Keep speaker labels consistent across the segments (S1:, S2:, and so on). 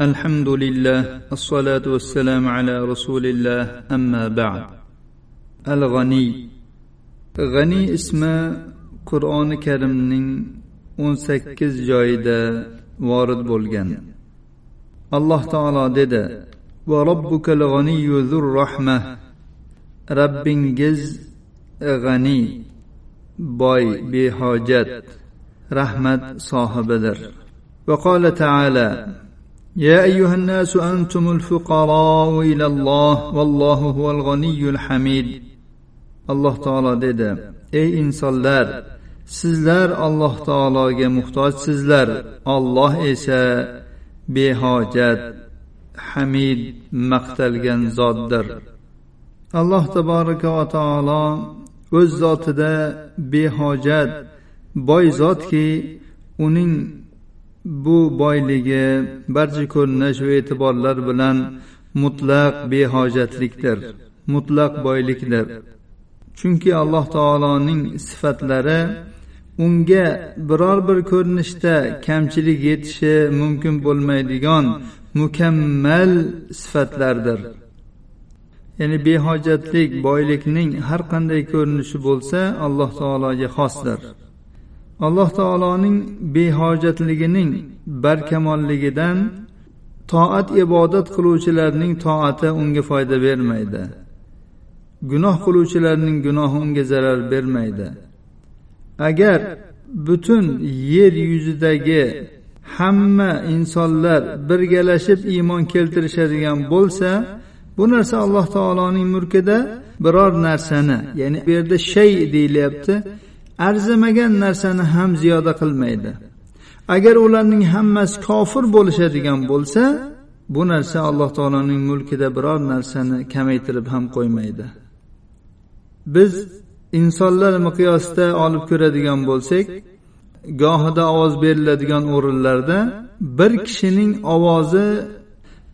S1: الحمد لله الصلاة والسلام على رسول الله أما بعد الغني غني اسم قرآن كريم 18 joyida vorid bo'lgan alloh taolo dedi va robbukal g'aniyyu zur rahma rabbingiz g'ani boy behojat rahmat sohibidir وقال تعالى يا ايها الناس انتم الفقراء الى الله والله هو الغني الحميد alloh taolo dedi ey insonlar sizlar alloh taologa muhtojsizlar olloh esa behojat hamid maqtalgan zotdir alloh taboraka va taolo o'z zotida behojat boy zotki uning bu boyligi barcha ko'rinish va e'tiborlar bilan mutlaq behojatlikdir mutlaq boylikdir. Chunki alloh taoloning sifatlari unga biror bir ko'rinishda kamchilik yetishi mumkin bo'lmaydigan mukammal sifatlardir. Ya'ni behojatlik boylikning har qanday ko'rinishi bo'lsa alloh taologa xosdir. Alloh taoloning behojatligining barkamolligidan toat ibodat qiluvchilarning toati unga foyda bermaydi. Gunoh qiluvchilarning gunohi unga zarar bermaydi. Agar butun yer yuzidagi hamma insonlar birgalashib iymon keltirishadigan bo'lsa bu narsa alloh taoloning mulkida biror narsani ya'ni bu yerda shay deyilyapti arzimagan narsani ham ziyoda qilmaydi. Agar ularning hammasi kofir bo'lishadigan bo'lsa bu narsa alloh taoloning mulkida biror narsani kamaytirib ham qo'ymaydi. Biz insonlar miqyosida olib ko'radigan bo'lsak gohida ovoz beriladigan o'rinlarda bir kishining ovozi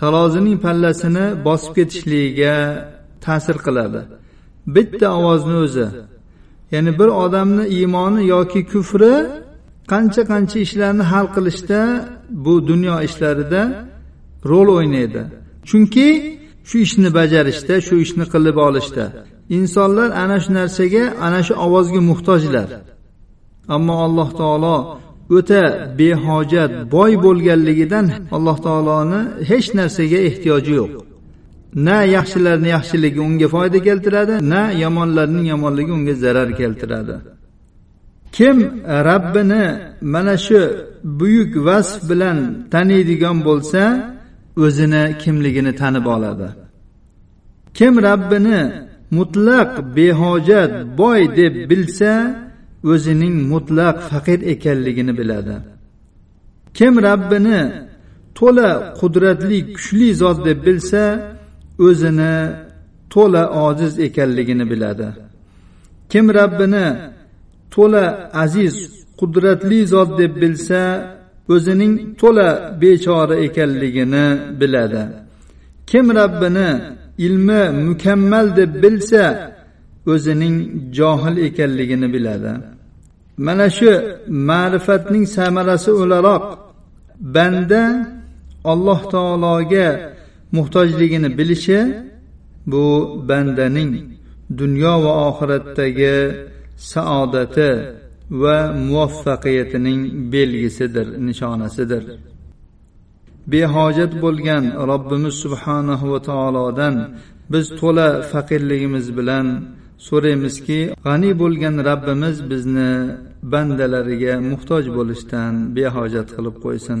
S1: tarozining pallasini bosib ketishligiga ta'sir qiladi. Bitta ovozni o'zi ya'ni bir odamni iymoni yoki kufri qancha qancha ishlarni hal qilishda bu dunyo ishlarida rol o'ynaydi. Chunki shu ishni bajarishda shu ishni qilib olishda insonlar ana shu narsaga ana shu ovozga muhtojlar. Ammo alloh taolo o'ta behojat boy bo'lganligidan alloh taoloni hech narsaga ehtiyoji yo'q. Na yaxshilarni yaxshiligi unga foyda keltiradi na yomonlarning yomonligi unga zarar keltiradi. Kim rabbini mana shu buyuk vasf bilan taniydigan bo'lsa o'zini kimligini tanib oladi. Kim rabbini mutlaq behojat boy deb bilsa o'zining mutlaq faqir ekanligini biladi. Kim rabbini to'la qudratli kuchli zot deb bilsa o'zini to'la ojiz ekanligini biladi. Kim rabbini to'la aziz qudratli zot deb bilsa o'zining to'la bechora ekanligini biladi. Kim rabbini ilmi mukammal deb bilsa o'zining johil ekanligini biladi. Mana shu ma'rifatning samarasi o'laroq banda alloh taologa muhtojligini bilishi bu bandaning dunyo va oxiratdagi saodati va muvaffaqiyatining belgisidir nishonasidir. Behojat bo'lgan robbimiz subhanahu va taolodan biz to'la faqirligimiz bilan so'raymizki g'aniy bo'lgan robbimiz bizni bandalariga muhtoj bo'lishdan behojat qilib qo'ysin.